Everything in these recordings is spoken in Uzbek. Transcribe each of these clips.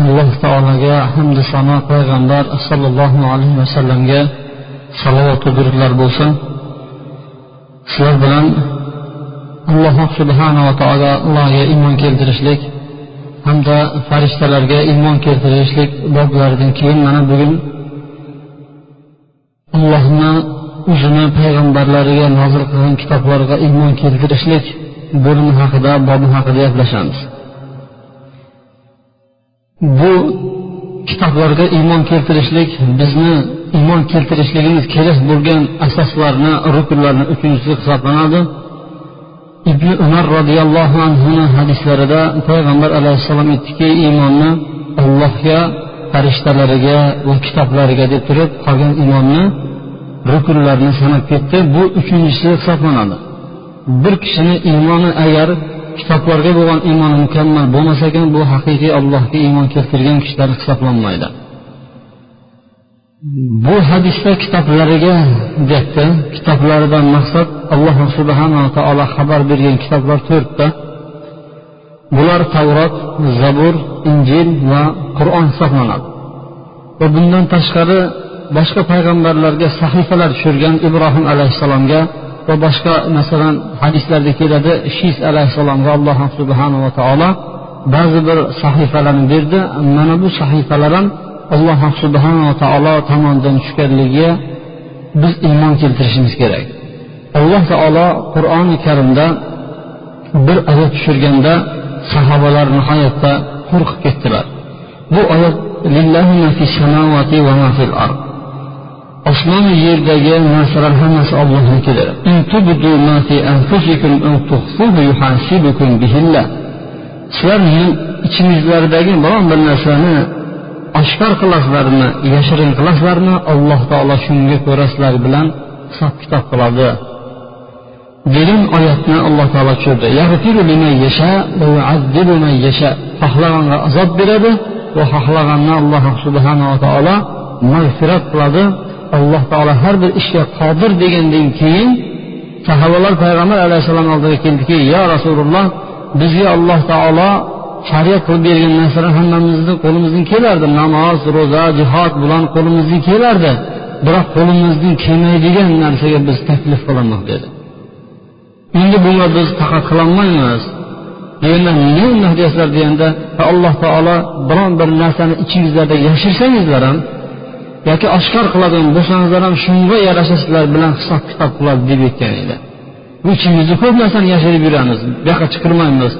Alloh taologa hamdu sano payg'ambar sollallohu alayhi vasallamga salovatu durudlar bo'lsin. Sizlar bilan alloh subhanava taologa iymon keltirishlik hamda farishtalarga iymon keltirishlik boblaridan keyin mana bugun allohni o'zini payg'ambarlariga nozil qilgan kitoblarga iymon keltirishlik bo'limi haqida bobi haqida gaplashamiz. Bu kitoblarga iymon keltirishlik bizni iymon keltirishligimiz kerak bo'lgan asoslarni rukunlarni uchinchisi hisoblanadi. Ibn umar roziyallohu anhuni hadislarida payg'ambar alayhissalom aytdiki iymonni allohga farishtalariga va kitoblariga deb turib qolgan iymonni rukunlarni sanab ketdi. Bu uchinchisi hisoblanadi. Bir kishini iymoni agar kitoblarga bo'lgan iymoni mukammal bo'lmasa ekan bu haqiqiy allohga iymon keltirgan kishilar hisoblanmaydi. Bu hadisda kitoblariga deyapti. Kitoblaridan maqsad alloh subhanava taolo xabar bergan kitoblar to'rtta. Bular tavrot zabur injil va qur'on hisoblanadi. Va bundan tashqari boshqa payg'ambarlarga sahifalar tushirgan ibrohim alayhissalomga va boshqa masalan hadislarda keladi shis alayhissalomga alloh subhanava taolo ba'zi bir sahifalarni berdi. Mana bu sahifalar ham alloh subhanava taolo tomonidan tushganligiga biz iymon keltirishimiz kerak. Alloh taolo qur'oni karimda bir oyat tushirganda sahobalar nihoyatda qo'rqib ketdilar. Bu oyat osmon yerdagi narsalar hammasi ollohnikidir sizlar ichingizlardagi biron bir narsani oshkor qilasizlarmi yashirin qilasizlarmi alloh taolo shunga ko'ra sizlar bilan hisob kitob qiladi. Degan oyatni alloh taolo tushirdi. Xohlaganga azob beradi va xohlaganni alloh subhanava taolo mag'firat qiladi. Alloh taolo har bir ishga qodir degandan keyin sahobalar payg'ambar alayhissalom oldiga keldiki yo rasululloh bizga alloh taolo shariat qilib bergan narsalar hammamizni qo'limizdan kelardi. Namoz ro'za jihod bularni qo'limizdan kelardi. Biroq qo'limizdan kelmaydigan narsaga biz taklif qilamiz dedi. Endi bunga biz taqat qilolmaymiz. Deganda nima deyapsizlar deganda alloh taolo biron bir narsani ichingizlarda yashirsangizlar ham yoki oshkor qiladigan bo'lsangizlar ham shunga yarasha sizlar bilan hisob kitob qiladi deb aytgan edi. Bu ichimizda ko'p narsani yashirib yuramiz bu yoqqa chiqirmaymiz.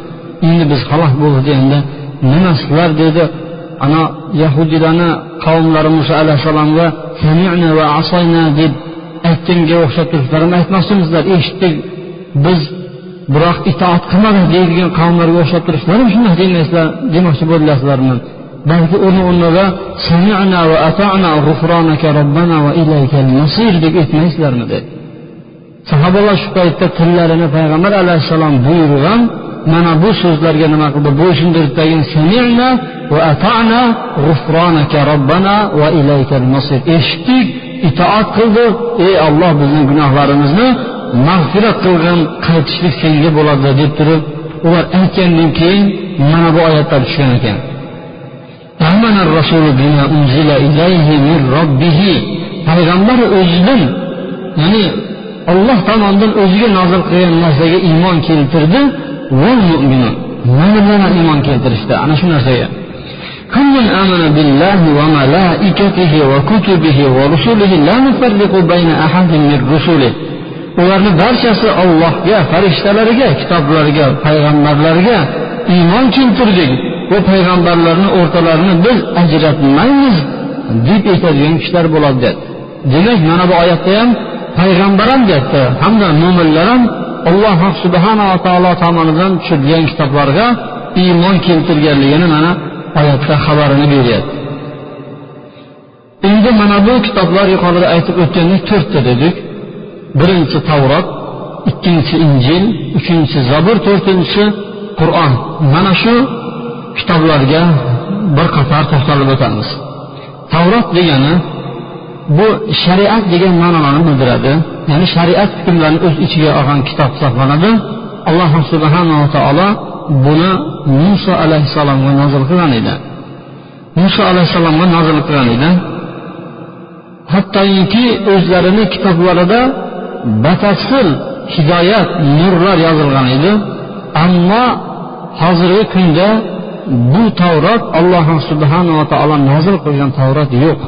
Endi biz halok bo'ldik deganda nima sizlar dedi. Ana yahudiylarni qavmlari muso alayhissalomga samina va asoyna deb aytganga o'xshab turibsizlarmi aytmoqchimisizlar? Eshitdik. Biz biroq itoat qilmadik deydigan qavmlarga o'xshab turibsizlarmi shunday demaysizlar demoqchi bo'ldilarsizlarmi? Balki uni o'rnida samina va atana g'ufronaka robbana va ilaykal masir deb aytmaysizlarmi dedi. Sahobalar shu paytda tillarini payg'ambar alayhissalom buyurgan mana bu so'zlarga nima qildi? Bo'ysundirdagi samina va atana g'ufronaka robbana va ilaykal masir eshitdik itoat qildik ey olloh bizni gunohlarimizni mag'firat qilgin qaytishlik senga bo'ladi deb turib ular aytgandan keyin mana bu oyatlar tushgan ekan. payg'ambar o'zidan ya'ni olloh tomonidan o'ziga nozil qilgan narsaga iymon keltirdi mo'minlar ham iymon keltirishdi ana shu narsaga كل آمن بالله وملائكته وكتبه ورسله لا نفرق بين أحد من رسله ularni barchasi ollohga farishtalariga kitoblariga payg'ambarlarga iymon keltirdik U payg'ambarlarni o'rtalarini biz ajratmaymiz deb aytadigan kishilar bo'ladi dedi demak mana bu oyatda ham payg'ambar ham deyapti hamda mo'minlar ham alloh subhanava taolo tomonidan tushirilgan kitoblarga iymon keltirganligini mana oyatda xabarini beryapti. Endi mana bu kitoblar yuqorida aytib o'tgandek to'rtta dedik. Birinchi tavrot ikkinchisi injil uchinchisi zabur to'rtinchisi qur'on. Mana shu kitoblarga bir qator to'xtalib o'tamiz. Tavrot degani bu shariat degan ma'nolarni bildiradi. Ya'ni shariat hukmlarini o'z ichiga olgan kitob hisoblanadi. Alloh subhanava taolo buni muso alayhissalomga nozil qilgan edi. Muso alayhissalomga nozil qilgan edi. Hattoki o'zlarini kitoblarida batafsil hidoyat nurlar yozilgan edi. Ammo hozirgi kunda bu tavrot alloh subhanava taolo nozil qilgan tavrot yo'q.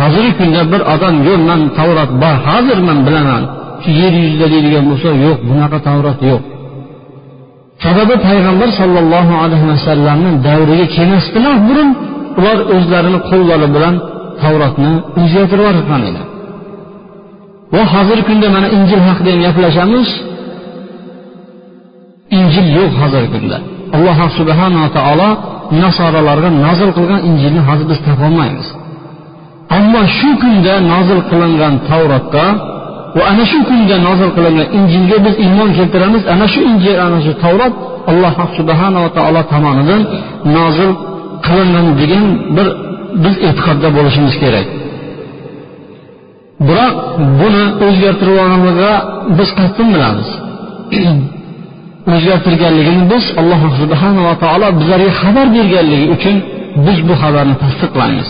Hozirgi kunda bir odam yo'q man tavrot bor hozir man bilaman shu yer yuzida deydigan bo'lsa yo'q bunaqa tavrot yo'q. Sababi payg'ambar sollallohu alayhi vasallamni davriga kelmasdilar burun ular o'zlarini qo'llari bilan tavrotni o'zgartirib yuborgan edi. Va hozirgi kunda mana injil haqida ham gaplashamiz. Injil yo'q hozirgi kunda. Alloh subhanava taolo nasoralarga nozil qilgan injilni hozir biz topolmaymiz ammo shu kunda nozil qilingan tavrotga va ana shu kunda nozil qilingan injilga biz iymon keltiramiz. Ana shu injil ana shu tavrot alloh subhanava taolo tomonidan nozil qilingan degan bir biz e'tiqodda bo'lishimiz kerak. Biroq buni o'zgartirib olganligiga biz qasdin bilamiz. o'zgartirganligini biz alloh subhanava taolo bizlarga xabar berganligi uchun biz bu xabarni tasdiqlaymiz.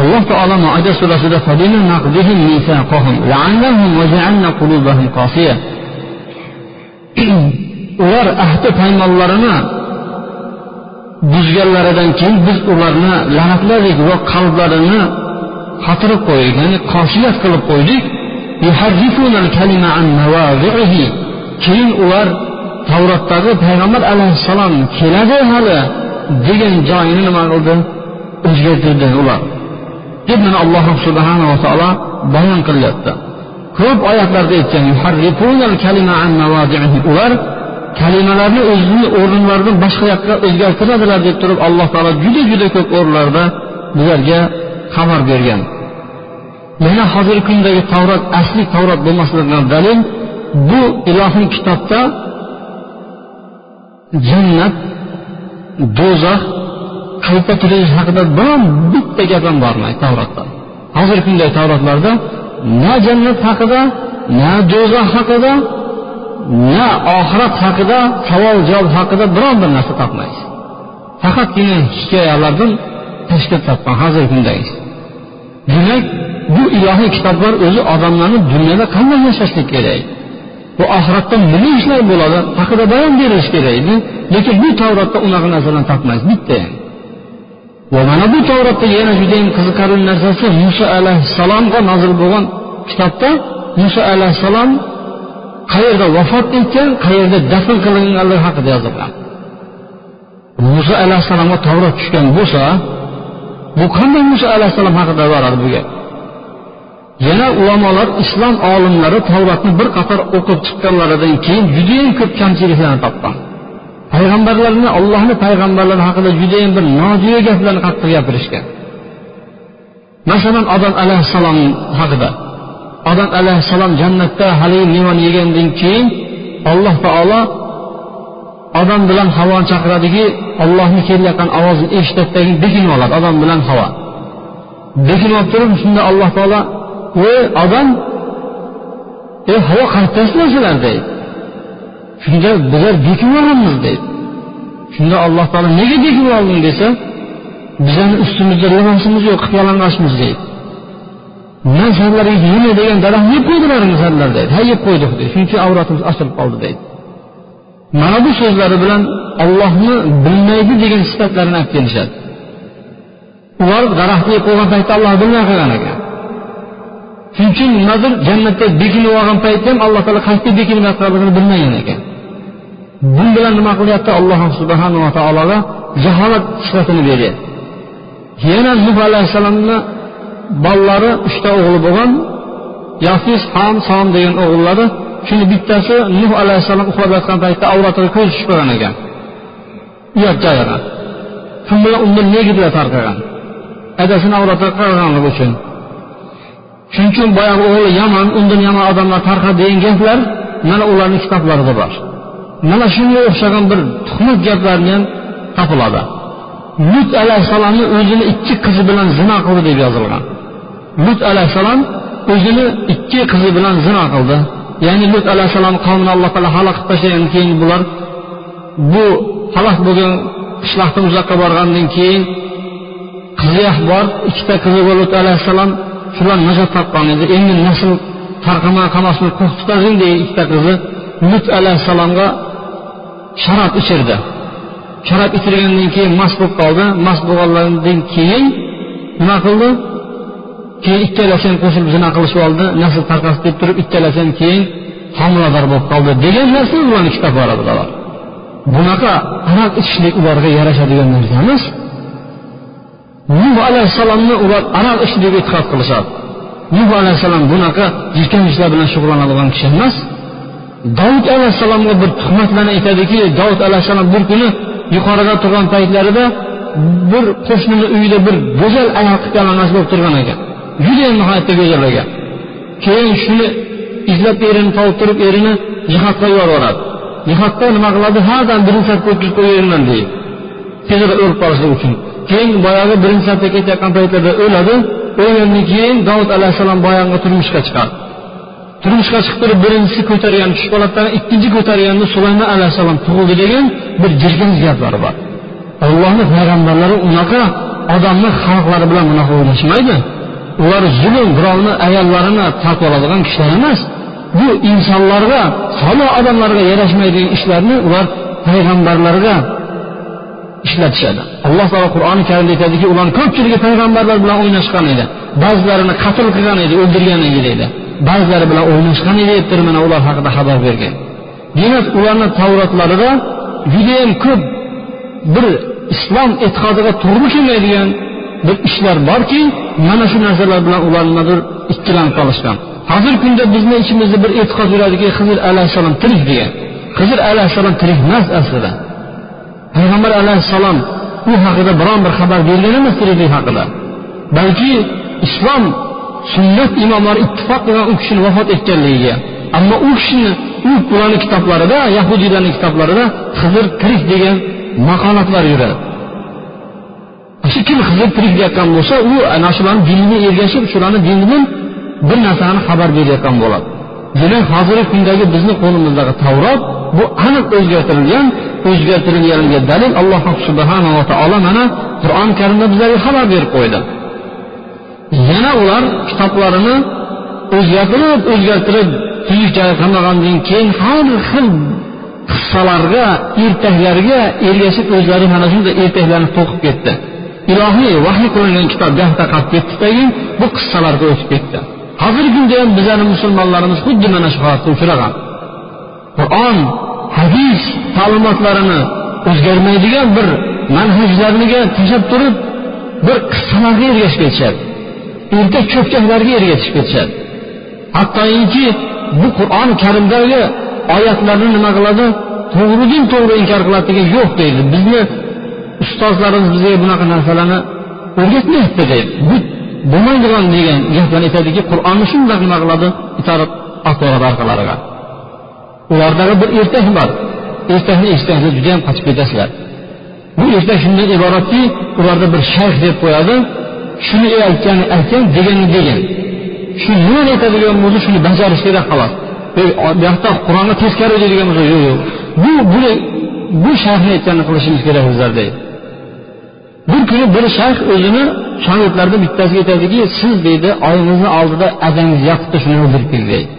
Alloh taolo moida surasida ular ahdi paymonlarini buzganlaridan keyin biz ularni la'natladik va qalblarini qotirib qo'ydik ya'ni qosiyat qilib qo'ydik. Keyin ular tavrotdagi payg'ambar alayhissalom keladi hali degan joyini nima qildi? O'zgartirdi ular. Deb mana alloh subhanava taolo bayon qilyapti ko'p oyatlarda aytgan ular kalimalarni o'zini o'rinlaridan boshqa yoqqa o'zgartiradilar deb turib alloh taolo juda juda ko'p o'rinlarda bizlarga xabar bergan. Mana hozirgi kundagi tavrot asli tavrot bo'lmasligidan dalil bu ilohiy kitobda jannat do'zax qayta tirish haqida biron bitta gap ham bormaydi tavrotda hozirgi kunda tavrotlarda na jannat haqida na do'zax haqida na oxirat haqida savol javob haqida biron bir narsa topmaysiz. Faqatgina hikoyalardan tashkil topgan hozirgi kundagi demak bu ilohiy kitoblar o'zi odamlarni dunyoda qanday yashashlik kerak? Bu oxiratda nima ishlar bo'ladi? Haqida bayon berilishi kerak edi lekin bu tavratda unaqa narsalarni topmaysiz bitta ham. Va mana bu tavratda yana judayam qiziqarli narsasi muso alayhissalomga nozil bo'lgan kitobda muso alayhissalom qayerda vafot etgan qayerda dafn qilinganligi haqida yozilgan. Muso alayhissalomga tavrat tushgan bo'lsa bu qanday muso alayhissalom haqida boradi bu gap? Yana ulamolar islom olimlari tavratni bir qator o'qib chiqqanlaridan keyin judayam ko'p kamchiliklarni topgan. Payg'ambarlarni allohni payg'ambarlari haqida judayam bir nojo'ya gaplarni qattiq gapirishgan. Masalan odam alayhissalom haqida. Odam alayhissalom jannatda haligi mevani yegandan keyin alloh taolo odam bilan havoni chaqiradiki ollohni kelayotgan ovozini eshitadidagi bekinib oladi odam bilan havo. Bekinib olib turib shunda alloh taolo voy odam e havo qayerdasizlar sizlar deydi? Shunda bizlar bekinib olamiz deydi. Shunda alloh taolo nega bekinib olding desa bizani ustimizda libosimiz yo'q qilib yalang'ochmiz deydi. Man sizlarga yema degan daraxt yeb qo'ydilaringmi sizlar deydi. Ha yeb qo'ydik deydi shuning uchun avratimiz ochilib qoldi deydi. Mana bu so'zlari bilan ollohni bilmaydi degan sifatlarini olib kelishadi. Ular daraxtni yeb qo'ygan paytda olloh bilmay qo'ygan ekan. Shuning uchun nimadir jannatda bekinib olgan paytda ham alloh taolo qayerda bekinib yotganligini bilmagan ekan. Bu bilan nima qilyapti? Alloh subhanava taologa jaholat sifatini beryapti yana nuh alayhissalomni bolalari uchta o'g'li bo'lgan yafis ham som degan o'g'illari shuni bittasi nuh alayhissalom uxlab yotgan paytda avratiga ko'z tushib qolgan ekan. Uyat joyidan shu bilan undan negirlar tarqagan? Adasini avratga qaraganligi uchun. Shuning uchun boyagi o'g'li yomon undan yomon odamlar tarqadi degan gaplar mana ularni kitoblarida bor. Mana shunga o'xshagan bir tuhmat gaplarni ham topiladi. Lut alayhissalomni o'zini ikki qizi bilan zino qildi deb yozilgan. Lut alayhissalom o'zini ikki qizi bilan zino qildi. Ya'ni lut alayhissalom qavmini alloh taolo halok qilib tashlagandan keyin bular bu halok bo'lgan qishloqdan uzoqqa borgandan keyin qizi bor ikkita qizi bor lut alayhissalom. Shular najot topgan edi. Endi nasl tarqamay qolmasin qo'rqitqazin tutazing degan ikkita qizi lut alayhissalomga sharob ichirdi. Sharob ichirgandan keyin mast bo'lib qoldi. Mast bo'lganlaridan keyin nima qildi? Keyin ikkalasi ham qo'shilib zina qilishib oldi. Nasl tarqasi deb turib ikkalasi ham keyin homilador bo'lib qoldi. Degan narsa ularni kitoblari bilalar bunaqa aroq ichishlik ularga yarashadigan narsa emas nuh alayhissalomni ular aroq ichdi deb e'tiqod qilishadi. Nuh alayhissalom bunaqa jirkan ishlar bilan shug'ullanadigan kishi emas. Dovud alayhissalomga bir tuhmatlarni aytadiki dovud alayhissalom bir kuni yuqorida turgan paytlarida bir qo'shnini uyida bir go'zal ayol qilganlanasi bo'lib turgan ekan. Judayam nihoyatda go'zal ekan. Keyin shuni izlab erini topib turib erini jihodga yuboradi. Jihodda nima qiladi? Hadan birinchi safga o'tkazib qo'yaverman deydi. Tezroq o'lib qolishlik uchun. Keyin boyagi birinchi safga ketayotgan paytlarda o'ladi. O'lgandan keyin davud alayhissalom boyagi turmushga chiqadi. Turmushga chiqib turib birinchisi ko'targan tushib qoladi ikkinchi ko'targanda sulaymon alayhissalom tug'ildi degan bir jirkanch gaplari bor. Allohni payg'ambarlari unaqa odamni xalqlari bilan bunaqa o'ylashmaydi ular zulm birovni ayollarini tortib oladigan kishilar emas. Bu insonlarga solih odamlarga yarashmaydigan ishlarni ular payg'ambarlarga ishlatishadi alloh taolo qur'oni karimda aytadiki ularni ko'pchiligi payg'ambarlar bilan o'ynashgan edi. Ba'zilarini qatl qilgan edi o'ldirgan edi deydi. Ba'zilari bilan o'ynashgan edi deb mana ular haqida xabar bergan. Demak ularni tavratlarida judayam ko'p bir islom e'tiqodiga to'g'ri kelmaydigan bir ishlar borki mana shu narsalar bilan ular nimadir ikkilanib qolishgan. Hozirgi kunda bizni ichimizda bir e'tiqod yuradiki hizr alayhissalom tirik degan. Hizr alayhissalom tirik emas aslida. Payg'ambar alayhissalom u haqida biron bir xabar bergan emas tiriklik haqida. Balki islom sunnat imomlari ittifoq qilgan u kishini vafot etganligiga. Ammo u kishini u ularni kitoblarida yahudiylarni kitoblarida hizr tirik degan maqolatlar yuradi. Shu kim hizr tirik deyotgan bo'lsa u ana shularni diniga ergashib shularni dinidan bir narsani xabar berayotgan bo'ladi. Demak hozirgi kundagi bizni qo'limizdagi tavrot bu aniq o'zgartirilgan o'zgartirilganiga dalil alloh subhanava taolo mana qur'oni karimda bizlarga xabar berib qo'ydi. Yana ular kitoblarini o'zgartirib o'zgartirib tuzuk joyi keyin har xil qissalarga ertaklarga ergashib o'zlari mana shunday ertaklarni to'qib ketdi. Ilohiy vahiy qilingan kitob gafda qolib ketdidagi bu qissalarga o'tib ketdi. Hozirgi kunda ham bizani musulmonlarimiz xuddi mana shu holatga uchragan. Qur'on hadis ta'limotlarini o'zgarmaydigan bir manhajlarniga tashlab turib bir qissalarga ergashib ketishadi. Ertak cho'pchaklarga ergashib ketishadi. Hattoki bu qur'oni karimdagi oyatlarni nima qiladi? To'g'ridan to'g'ri inkor qiladi degan yo'q deydi. Bizni ustozlarimiz bizga bunaqa narsalarni o'rgatmayapti deydi. Bu bo'lmaydigan degan gaplarni aytadiki qur'onni shundoq nima qiladi itarib olib orqalariga ulardagi bir ertak bor. Ertakni eshitganingizda judayam qochib ketasizlar. Bu ertak shundan iboratki ularda bir shayx deb qo'yadi shuni aytgani aytgan degani degan shu nima aytadigan bo'lsa shuni bajarish kerak xolos. Bu yoqda qur'onga teskari deydigan bo'lsa yo'q yo'q. Bu buni bu shayxni aytganini qilishimiz kerak bizlar deydi. Bir kuni bir shayx o'zini shogirdlaridan bittasiga aytadiki siz deydi oyingizni oldida adangiz yotibdi shuni o'ldirib kel deydi.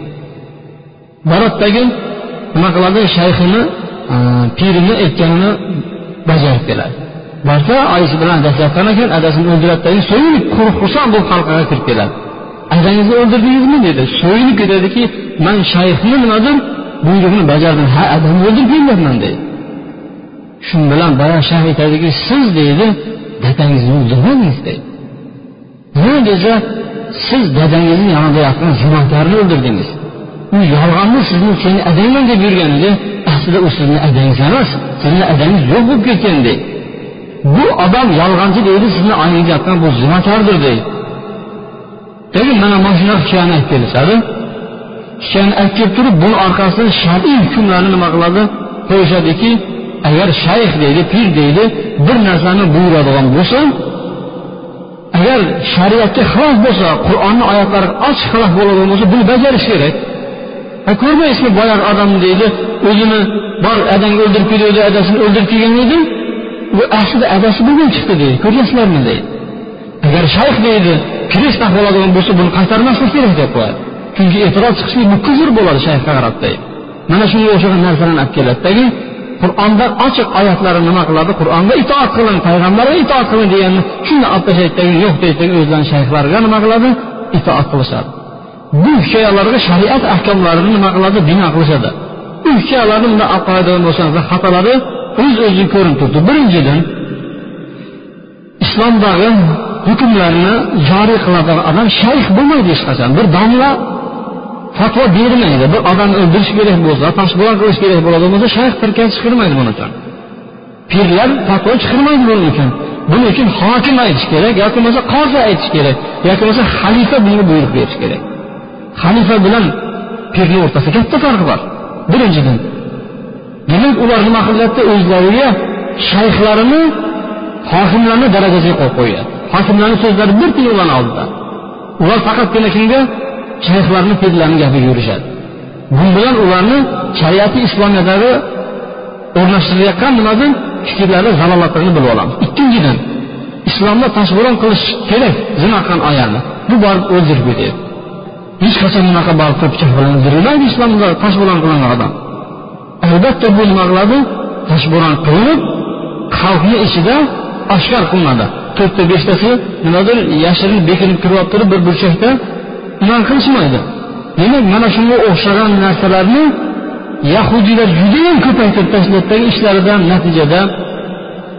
Boradidagi nima qiladi? Shayxini e, pirini aytganini bajarib keladi. Borsa oyisi bilan adashayotgan ekan adasini o'ldiradidai so'yinib xursand bo'lib halqaga kirib keladi. Adangizni o'ldirdingizmi? dedi so'yinib ketadiki man shayxni nimadir buyrug'ini bajardim. Ha adamni o'ldirib kelyapman deydi. Shu bilan boya shayx aytadiki siz deydi dadangizni o'ldirmadingiz deydi nima desa siz dadangizni yonida yotgan zinokorni o'ldirdingiz. U yolg'onni sizni seni adangman deb yurgan edi aslida u sizni adangiz emas sizni adangiz yo'q bo'lib ketgan deydi bu odam yolg'onchi deydi sizni oyingizga yotgan bu zinokordir deydi lekin mana mana shunaqa hikoyani aytib kelishadi hikoyani aytib kelib turib buni orqasidan shar'iy hukmlarni nima qiladi? Qo'yishadiki agar shayx deydi pir deydi bir narsani buyuradigan bo'lsa agar shariatga xilof bo'lsa qur'onni oyatlari ochiq xilof bo'ladigan bo'lsa buni bajarish kerak. Ko'rmaysizmi boyagi odam deydi o'zini bor adangni o'ldirib keluvdi adasini o'ldirib kelgan edi u aslida adasi bo'lgan chiqdi deydi ko'ryapsizlarmi deydi. Agar shayx deydi kirishdan bo'ladigan bo'lsa buni qaytarmaslik kerak deb qo'yadi. Chunki e'tiroz chiqishlik bu kufr bo'ladi shayxga qarab deydi mana shunga o'xshagan narsalarni olib keladidagi qur'onda ochiq oyatlari nima qiladi? Qur'onga itoat qiling payg'ambarga itoat qiling deganni shunda olib tashlaydidagi yo'q deydidagi o'zlarini shayxlariga nima qiladi? Itoat qilishadi. Bu hikoyalarga shariat ahkomlarini nima qiladi? Bino qilishadi. Bu hikoyalarni bunday olib qaraydigan bo'lsangiz xatolari o'z o'zidan ko'rinib turibdi. Birinchidan islomdagi hukmlarni joriy qiladigan odam shayx bo'lmaydi hech qachon. Bir domla fatvo bermaydi bir odamni o'ldirish kerak bo'lsa toshbo'ron qilish kerak bo'ladigan bo'lsa shayx tirkan chiqarmaydi buni uchun. Pirlar fatvo chiqarmaydi buning uchun. Buning uchun hokim aytish kerak yoki bo'lmasa qozi aytish kerak yoki bo'lmasa xalifa bunga buyruq berish kerak. Xalifa bilan pirni o'rtasida katta farq bor. Birinchidan demak ular nima qilyapti o'zlariga shayxlarini hokimlarni darajasiga qo'yib qo'yyapti hokimlarni so'zlari bir tiyin ularni oldida. Ular faqatgina kimga? Shayxlarni pirlarni gapiga yurishadi. Bu bilan ularni shariati islomiyadagi o'rnatishtirilayotgan nimadir fikrlari zalolatlarini bilib olamiz. Ikkinchidan islomda toshbo'ron qilish kerak zina qilgan ayolni bu borib o'ldirib ketadi hech qachon bunaqa borib ko'p pichoq bilan o'ldirilmaydi islomda toshbo'ron qilingan odam. Albatta bu nima qiladi toshbo'ron qilinib xalqni ichida oshkor qilinadi to'rtta beshtasi nimadir yashirin bekinib kirib olib turib bir burchakda unaqa qilishmaydi. Demak mana shunga o'xshagan narsalarni yahudiylar judayam ko'paytirib tashladidagi ishlaridan natijada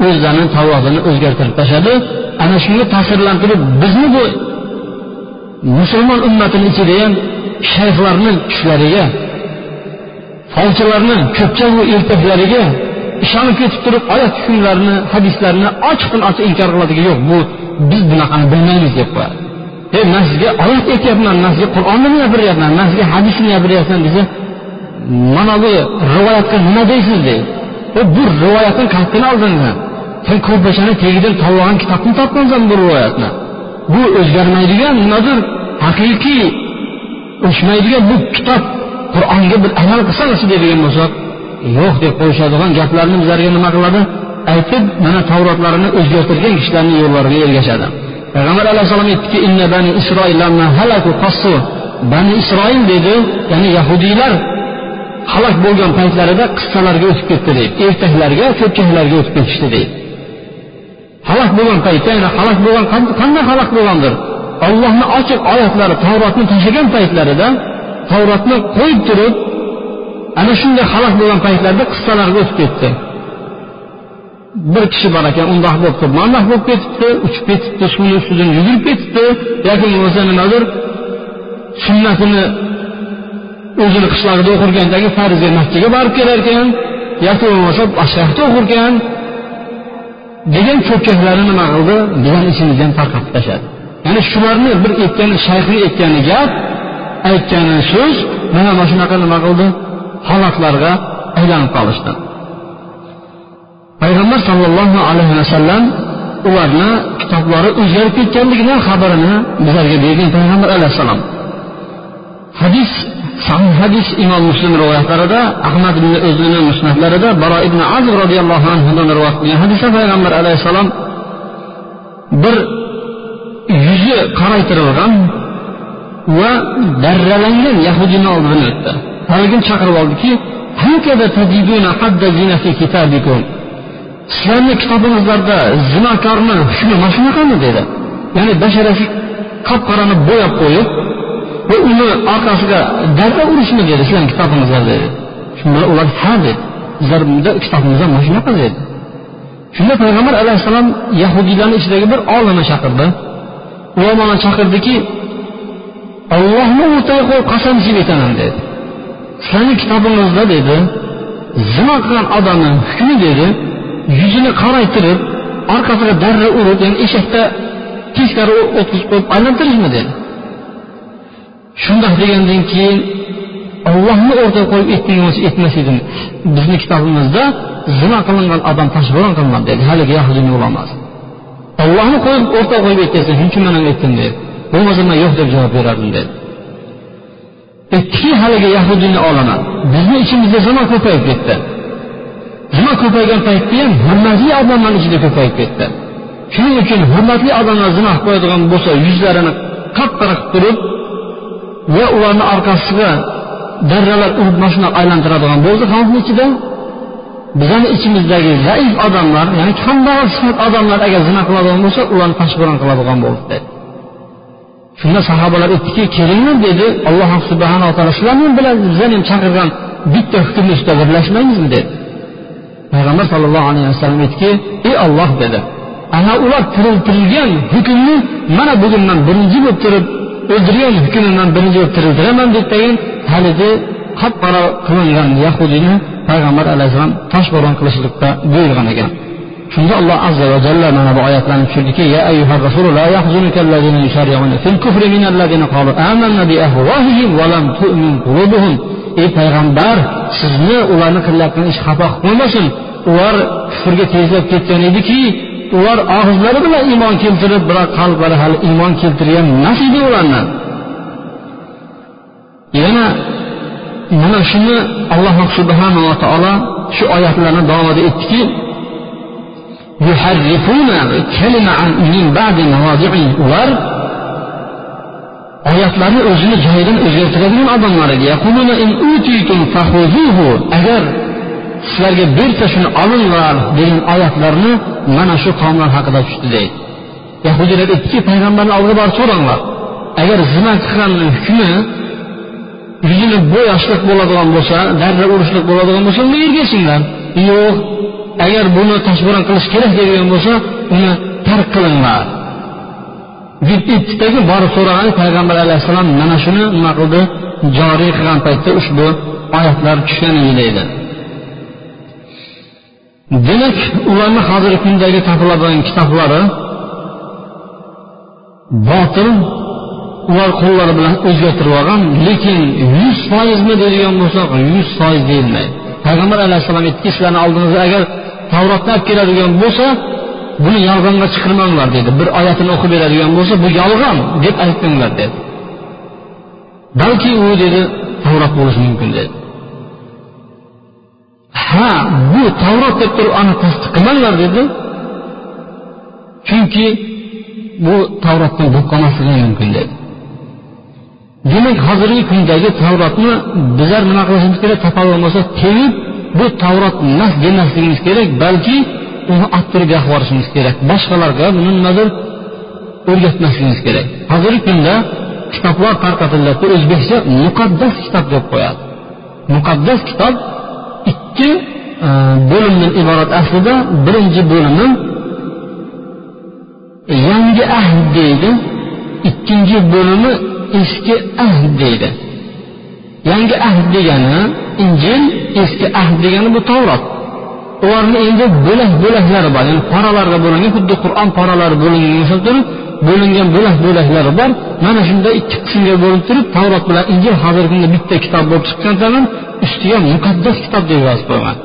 o'zlarini tavozini o'zgartirib tashladi. Ana shunga ta'sirlantirib bizni bu musulmon ummatini ichida ham shayxlarni tushlariga folchilarni ko'pchagu ertaklariga ishonib ketib turib oyat hukmlarini hadislarni ochiqdan ochiq inkor qiladigan yo'q. Bu biz bunaqani bilmaymiz deb qo'yadi. E man sizga oyat aytyapman man sizga qur'onni gapiryapman man sizga hadisni gapiryapman desa mana bu rivoyatga nima deysiz deydi. E, bu rivoyatni qayerdan oldingsan sen ko'rpachani tagidan tanlagan kitobni topgansan bu rivoyatni. Bu o'zgarmaydigan nimadir haqiqiy o'chmaydigan bu kitob qur'onga bir amal qilsang deydigan bo'lsak yo'q deb qo'yishadigan gaplarni bizlarga nima qiladi? Aytib mana tavrotlarini o'zgartirgan kishilarni yo'llariga ergashadi. Payg'ambar alayhissalom aytdiki inna bani halaku qassu. Bani isroil dedi ya'ni yahudiylar halok bo'lgan paytlarida qissalarga o'tib ketdi deydi. Ertaklarga cho'pchaklarga o'tib ketishdi deydi. Halok bo'lgan paytda ya'ni halok bo'lgan qanday halok bo'lgandir? Ollohni ochiq oyatlari tavrotni tashlagan paytlarida tavrotni qo'yib turib ana shunday halok bo'lgan paytlarida qissalarga o'tib ketdi. Bir kishi bor ekan undoq bo'lib turib bo'lib ketibdi uchib ketibdi suvni ustidan yugurib ketibdi yoki bo'lmasa nimadir sunnatini o'zini qishlog'ida o'qirgandagi farzga masjidga borib kelar ekan yoki bo'lmasa boshqa o'qirkan degan cho'pchaklarni nima qildi? Bizani ichimizdan tarqatib tashladi. Ya'ni shularni bir aytgani shayxni aytgani gap aytgani so'z mana mana shunaqa nima qildi? Holatlarga aylanib qolishdi. Payg'ambar sollallohu alayhi vasallam ularni kitoblari o'zgarib ketganligidan xabarini bizlarga bergan payg'ambar alayhissalom. Hadis sahih hadis imom muslim rivoyatlarida ahmad ibn o'zini musnatlarida baro ibn azib roziyallohu anhudan rivoyat qilgan hadisda payg'ambar alayhissalom bir yuzi qoraytirilgan va darralangan yahudiyni oldidan o'tdi. Haligini chaqirib oldiki sizlarni kitobingizlarda zinokorni hukmi mana shunaqami dedi. Ya'ni basharasi qop qorani bo'yab qo'yib va uni orqasiga darra urishmi dedi sizlarni kitobingizda dedi. Shunda ular ha dedi bizlarda kitobimizda mana shunaqa dedi. Shunda payg'ambar alayhissalom yahudiylarni ichidagi bir olimni chaqirdi. Ulamoni chaqirdiki ollohni o'rtaga qo'yib qasam ichib aytaman dedi. Sizlarni kitobingizda dedi zino qilgan odamni hukmi dedi yuzini qoraytirib orqasiga darra urib ya'ni eshakda teskari o'tkazib qo'yib aylantirishmi dedi. Shundoq degandan keyin ollohni o'rtaga qo'yib etmagan bo'lsa etmas edim. Bizni kitobimizda zino qilingan odam toshbo'ron qilinadi dedi. Haligi yahudiyni ulamasi ollohni qo'yib o'rtaga qo'yib aytyapsan shuning uchun man ham aytdim dedi. Bo'lmasa man yo'q deb javob berardim dedi. Aytdiki haligi yahudiyni olama bizni ichimizda zino ko'payib ketdi. Nima ko'paygan paytda ham hurmatli odamlarni ichida ko'payib ketdi. Shuning uchun hurmatli odamlar zino qilib qo'yadigan bo'lsa yuzlarini qap qilib turib va ularni orqasiga darralar urib mashina aylantiradigan bo'ldi xalqni ichida bizani ichimizdagi zaif odamlar ya'ni kambag'al sifat odamlar agar zina qiladigan bo'lsa ularni toshbo'ron qiladigan bo'ldi. Dedi shunda sahobalar aytdiki kelinglar dedi alloh subhanaa taolo sizlarni ham biladi bizlarni ham chaqirgan bitta hukmni ustida birlashmaymizmi dedi. Payg'ambar sallallohu alayhi vasallam aytdiki ey olloh dedi. Ana ular tiriltirilgan hukmni mana bugun man birinchi bo'lib turib o'ldirgan hukmni man birinchi bo'lib tiriltiraman deb haligi qop qora qilingan yahudiyni payg'ambar alayhissalom toshbo'ron qilishlikda buyurgan ekan. Shunda alloh azza va jalla mana bu oyatlarni tushirdiki ya ayyuhar rasul la yahzunka allazina yushariyuna fil kufri min allazina qalu amanna bi ahwahihim va lam tu'min qulubuhum ey payg'ambar sizni ularni qilayotgan ish xafa qilmasin. Ular kufrga tezlab ketgan ediki ular og'izlari bilan iymon keltirib biroq qalblari hali iymon keltirgan emas edi ularni. Yana mana shuni alloh subhanava taolo shu oyatlarni davomida aytdiki ular oyatlarni o'zini joyidan o'zgartiradigan odamlar edi agar sizlarga bersa shuni olinglar degan oyatlarni mana shu qavmlar haqida tushdi deydi. Yahudiylar aytdiki payg'ambarni oldiga borib so'ranglar. Agar zina qilganni hukmi yuzini bo'yashlik bo'ladigan bo'lsa darra urishlik bo'ladigan bo'lsa unda ergashinglar. Yo'q agar buni toshbo'ron qilish kerak deydigan bo'lsa uni tark qilinglar. Deb aytdidagi borib so'ragan payg'ambar alayhissalom mana shuni nima qildi? Joriy qilgan paytda ushbu oyatlar tushgan edi deydi. Demak ularni hozirgi kundagi topiladigan kitoblari botil ular qo'llari bilan o'zgartirib olgan lekin yuz foizmi deydigan bo'lsak yuz foiz deyilmaydi. Payg'ambar alayhissalom aytdiki sizlarni oldingizga agar tavrotni olib keladigan bo'lsa buni yolg'onga chiqarmanglar dedi. Bir oyatini o'qib beradigan bo'lsa bu yolg'on deb aytmanglar dedi. Balki u dedi tavrot bo'lishi mumkin dedi. Ha bu tavrot deb turib ani tasdiq qilmanglar dedi. Chunki bu tavrotdan bo'lib qolmasligi mumkin dedi. Demak hozirgi kundagi tavrotni bizlar nima qilishimiz kerak topolgan bo'lsak tevib bu tavrot nas demasligimiz kerak balki uni olib turib yoqib yuborishimiz kerak. Boshqalarga buni nimadir o'rgatmasligimiz kerak. Hozirgi kunda kitoblar tarqatilyapti o'zbekcha muqaddas kitob deb qo'yadi. Muqaddas kitob ikki e, bo'limdan iborat aslida birinchi bo'limi yangi ahd deydi. Ikkinchi bo'limi eski ahd deydi. Yangi ahd degani injil eski ahd degani bu tavrot ularni endi bo'lak bo'laklari bor ya'ni poralarga bo'lingan xuddi qur'on poralari bo'lingan o'xshab turib bo'lingan bo'lak bo'laklari bor. Mana shunday ikki qismga bo'linib turib tavrot bilan injil hozirgi kunda bitta kitob bo'lib chiqqan zamon ustiga muqaddas kitob deb yozib qo'ygan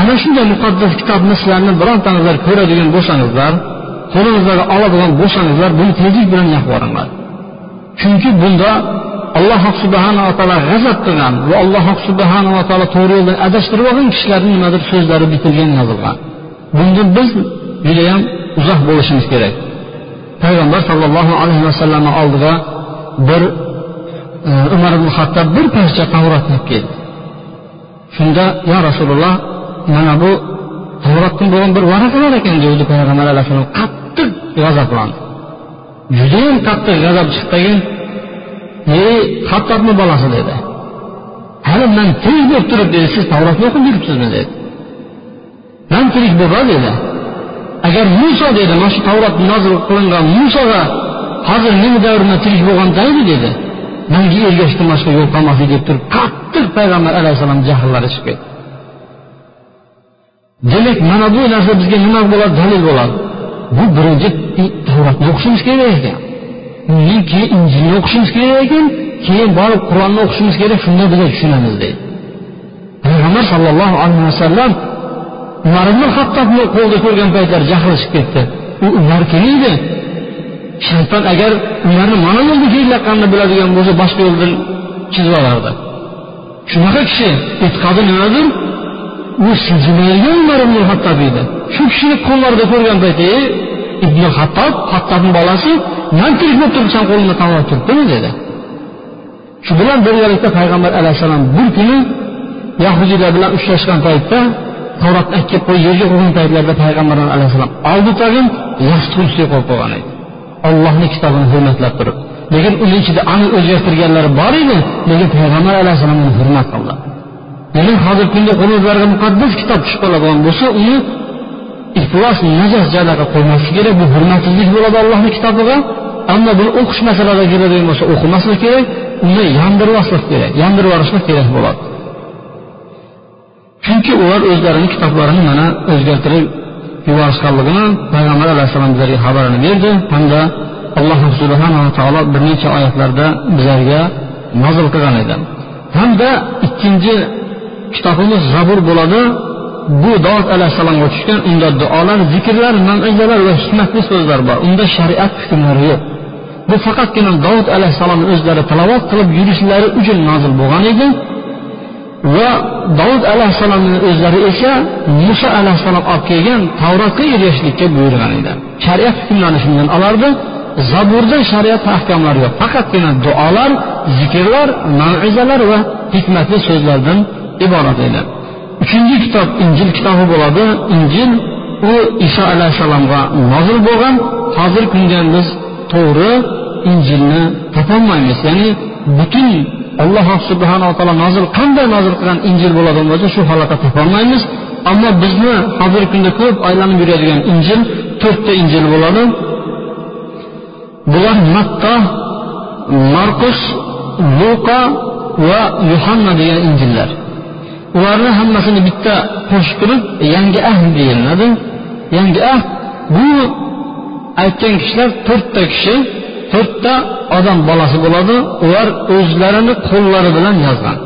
ana shunday muqaddas kitobni sizlarni birontangizlar ko'radigan bo'lsangizlar qo'lingizlarga oladigan bo'lsangizlar buni tezlik bilan yopib yuboringlar. Chunki bunda alloh subhanava taolo g'azab qilgan va alloh subhanava taolo to'g'ri yo'ldan adashtirib olgan kishilarni nimadir so'zlari bitilgan yozilgan. Bundan biz judayam uzoq bo'lishimiz kerak. Payg'ambar sollallohu alayhi vasallamni oldiga bir e, umar ibn hattob bir parcha tavrotni olib keldi. Shunda yo rasululloh mana bu tavrotdan bo'lgan bir varaqalar ekan degandi payg'ambar alayhissalom qattiq g'azablandi. Judayam qattiq g'azab chiqdagin ey hattobni bolasi dedi. Hali man tirik bo'lib turib dedi siz tavrotni o'qib yuribsizmi dedi. Man tirik bo'lib dedi. Agar muso dedi mana shu tavrot nozil qilingan musoga hozir meni davrimda tirik bo'lganda edi dedi. Manga ergashishdan boshqa yo'l qolmasdi deb turib qattiq payg'ambar alayhissalom jahllari chiqib ketdi. Demak mana bu narsa bizga nima bo'ladi dalil bo'ladi. Bu birinchi tavratni o'qishimiz kerak ekan. Undan keyin injilni o'qishimiz kerak ekan keyin borib qur'onni o'qishimiz kerak shunda biz tushunamiz deydi payg'ambar sollallohu alayhi vasallam umar ibn hattobni qo'lda ko'rgan paytlari jahli chiqib ketdi. U umar kim edi? Shayton agar ularni mana yo'lda kelayotganini biladigan bo'lsa boshqa yo'ldan chizib olardi. Shunaqa kishi e'tiqodi nimadir? U siljimaydigan umar ibn hattob edi. Shu kishini qo'llarida ko'rgan paytda ibn hattob hattobni bolasi man tirik bo'lib turib qo'limda tamom turibdimi dedi. Shu bilan birgalikda payg'ambar alayhissalom bir kuni yahudiylar bilan uchrashgan paytda tavratni olib qo'yib yerga qo'ygan paytlarida payg'ambar alayhissalom oldi tag'in yostiq ustiga qo'yib qo'ygan edi ollohni kitobini hurmatlab turib lekin uni ichida aniq o'zgartirganlari bor edi lekin payg'ambar alayhissalom uni hurmat qildi. Lekin hozirgi kunda qo'limizlarga muqaddas kitob tushib qoladigan bo'lsa uni iflos najas joylarga qo'ymaslik kerak bu hurmatsizlik bo'ladi allohni kitobiga. Ammo buni o'qish masalada keladigan bo'lsa o'qimaslik kerak uni yandirmaslik kerak yandirib yuborishlik kerak bo'ladi. Chunki ular o'zlarini kitoblarini mana o'zgartirib yuborishganligini payg'ambar alayhissalom bizlarga xabarini berdi. Hamda alloh subhanava taolo bir necha oyatlarda bizlarga nozil qilgan edi. Hamda ikkinchi kitobimiz zabur bo'ladi. Bu dovud alayhissalomga tushgan unda duolar zikrlar maizalar va hikmatli so'zlar bor. Unda shariat hukmlari yo'q. Bu faqatgina dovud alayhissalomni o'zlari tilovat qilib yurishlari uchun nozil bo'lgan edi va dovud alayhissalomni o'zlari esa muso alayhissalom olib kelgan tavrotga ergashishlikka buyurgan edi. Shariat hukmlarini shundan olardi zaburda shariat ahkomlari yo'q. Faqatgina duolar zikrlar maizalar va hikmatli so'zlardan iborat edi. Uchinchi kitob injil kitobi bo'ladi. Injil u iso alayhissalomga nozil bo'lgan. Hozirgi kunda biz to'g'ri injilni topolmaymiz. Ya'ni butun alloh subhanaa taolo nozil qanday nozil qilgan injil bo'ladigan bo'lsa shu holatda topolmaymiz. Ammo bizni hozirgi kunda ko'p aylanib yuradigan injil to'rtta injil bo'ladi. Bular matta markus luqa va yuhanna degan injillar. Ularni hammasini bitta qo'shib turib yangi ahd deyiladi. Yangi ahd bu aytgan kishilar to'rtta kishi to'rtta odam bolasi bo'ladi. Ular o'zlarini qo'llari bilan yozgan.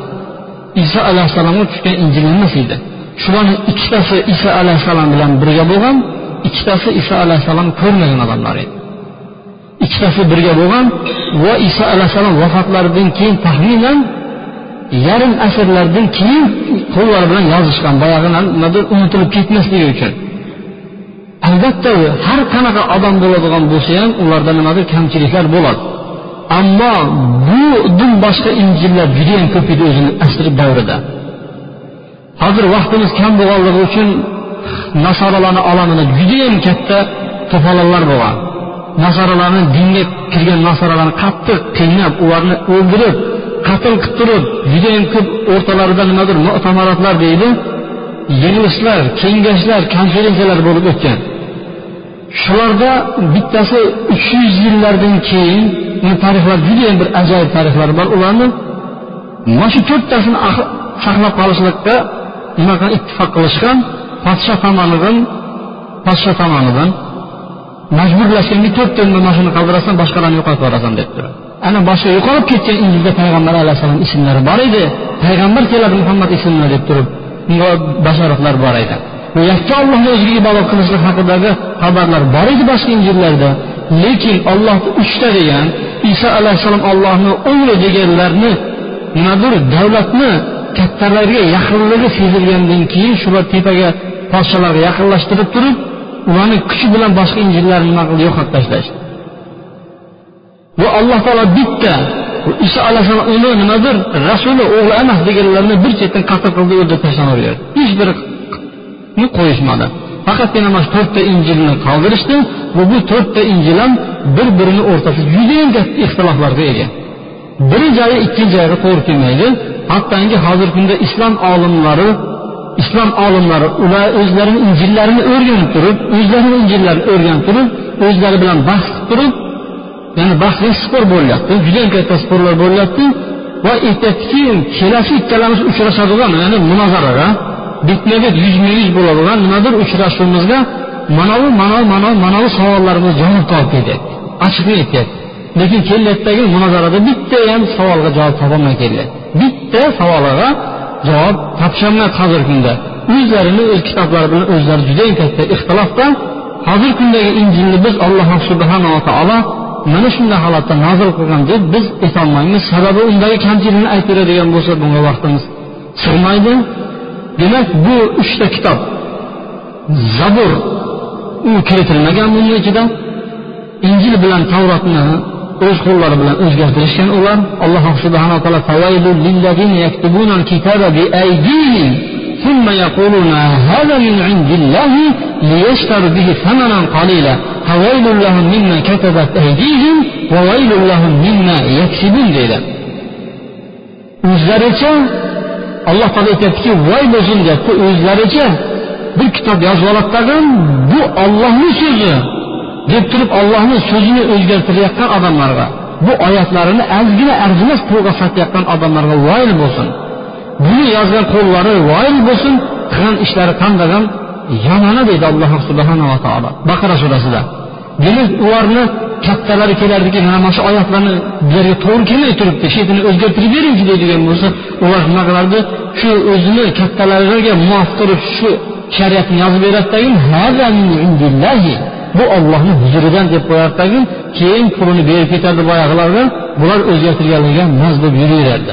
Iso alayhissalomga tushgan injil emas edi. Shularni ikkitasi iso alayhissalom bilan birga bo'lgan ikkitasi iso alayhissalom ko'rmagan odamlar edi. Ikkitasi birga bo'lgan va iso alayhissalom vafotlaridan keyin taxminan yarim asrlardan keyin qo'llari bilan yozishgan boyagi nimadir unutilib ketmasligi uchun. Albatta har qanaqa odam bo'ladigan bo'lsa ham ularda nimadir kamchiliklar bo'ladi. Ammo budan boshqa injillar judayam ko'p edi o'zini asri davrida. Hozir vaqtimiz kam bo'lganligi uchun nasoralarni olamida judayam katta to'polonlar bo'lgan. Nasoralarni dinga kirgan nasoralarni qattiq qiynab ularni o'ldirib qatl qilib turib judayam ko'p o'rtalarida nimadir mu'tamaratlar deydi. Yig'ilishlar kengashlar konferensiyalar bo'lib o'tgan. Shularda bittasi uch yuz yillardan keyin tarixlar judayam bir ajoyib tarixlar bor. Ularni mana shu to'rttasini ah, saqlab qolishlikka nima qilgan ittifoq qilishgan podsho tomonidan podsho tomonidan majburlashganki to'rtta mana shuni qoldirasan boshqalarni yo'qotib yuborasan deb turib ana boshqa yo'qolib ketgan injilda payg'ambar alayhissalom ismlari bor edi. Payg'ambar keladi muhammad ismini deb turib bunga bashoratlar bor edi. Yakka ollohni o'ziga ibodat qilishlik haqidagi xabarlar bor edi boshqa injillarda. Lekin ollohni uchta degan iso alayhissalom ollohni o'g'li deganlarni nimadir davlatni kattalarga yaqinligi sezilgandan keyin shular tepaga podsholarga yaqinlashtirib turib ularni kuchi bilan boshqa injillarni nima qildi yo'qotib tashlashdi. Va alloh taolo bitta iso alayhissalom uni nimadir? Rasuli o'g'li emas deganlarni bir chetdan qatl qildi o'ldirib tashlanaverdi hech biri qo'yishmadi. Faqatgina mana shu to'rtta injilni qoldirishdi va bu to'rtta injil ham bir birini o'rtasida judayam katta ixtiloflarga ega. Biri joyi ikkinchi joyiga to'g'ri kelmaydi. Hattoki hozirgi kunda islom olimlari islom olimlari ular o'zlarini injillarini o'rganib turib o'zlarini injillarini o'rganib turib o'zlari bilan bahs qilib turib ya'ni bahsga spor bo'lyapti judayam katta sporlar bo'lyapti va aytyaptiki kelasi ikkalamiz uchrashadigan ya'ni munozaraga bitma bit yuzma yuz bo'ladigan nimadir uchrashuvimizga manavi manavi manavi manavi savollarimiz javob topib ketyapti ochiqni aytyapti lekin kelyaptidagi munozarada bitta ham savolga javob topolmay kelyapti. Bitta savoliga javob topisholmayapti hozirgi kunda. O'zlarini o'z kitoblari bilan o'zlari judayam katta ixtilofda. Hozirgi kundagi injilni biz alloh subhanava taolo mana shunday holatda nozil qilgan deb biz aytolmaymiz sababi undagi kamchilikni aytib beradigan bo'lsa bunga vaqtimiz sig'maydi demak bu uchta kitob zabur u kiritilmagan buni ichida injil bilan tavrotni o'z qo'llari bilan o'zgartirishgan ular alloh subhanaa taolo ثم يقولون هذا من عند الله ليشتروا به ثمنا قليلا o'zlaricha alloh taolo aytyaptiki voy bo'lsin deyapti. O'zlaricha bir kitob yozib oladi tag'in bu ollohni so'zi deb turib ollohni so'zini o'zgartirayotgan odamlarga bu oyatlarini ozgina arzimas pulga sotayotgan odamlarga voyil bo'lsin. Buni yozgan qo'llari voyil bo'lsin qilgan ishlari qandagan yomoni deydi alloh subhanava taolo. Baqara surasida. Demak ularni kattalari kelardiki mana shu oyatlarni bizlarga to'g'ri kelmay turibdi shu o'zgartirib beringchi deydigan bo'lsa ular nima qilardi shu o'zini kattalariga muvofiq turib shu shariatni yozib beradidagi bu ollohni huzuridan deb qo'yardidagi keyin pulini berib ketadi boyag'ilarga bular o'zgartirganligiga maz deb yuraveradi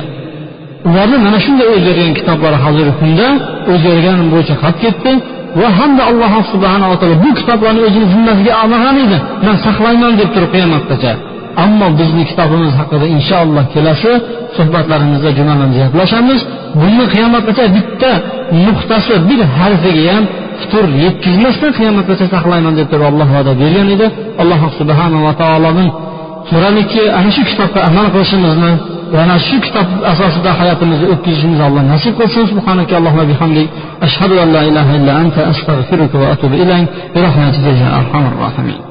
ularni mana shunday o'zgargan kitoblari hozirgi kunda o'zgargan bo'yicha qolib ketdi. Va hamda alloh subhanava taolo bu kitoblarni o'zini zimmasiga olmagan edi man saqlayman deb turib qiyomatgacha. Ammo bizni kitobimiz haqida inshaalloh kelasi suhbatlarimizda jumadan gaplashamiz. Buni qiyomatgacha bitta nuqtasi bir harfiga ham fitur yetkazmasdan qiyomatgacha saqlayman deb turib alloh va'da bergan edi. Alloh subhanava taolodan so'radiki ana shu kitobga amal qilishimizni وأنا شو كتاب أساس دا حياتي اللي أوكي الله. نسيب قصص سبحانك اللهم بحمدي أشهد أن لا إله إلا أنت أستغفرك وأتوب إليك. برحمتك يا أرحم الراحمين.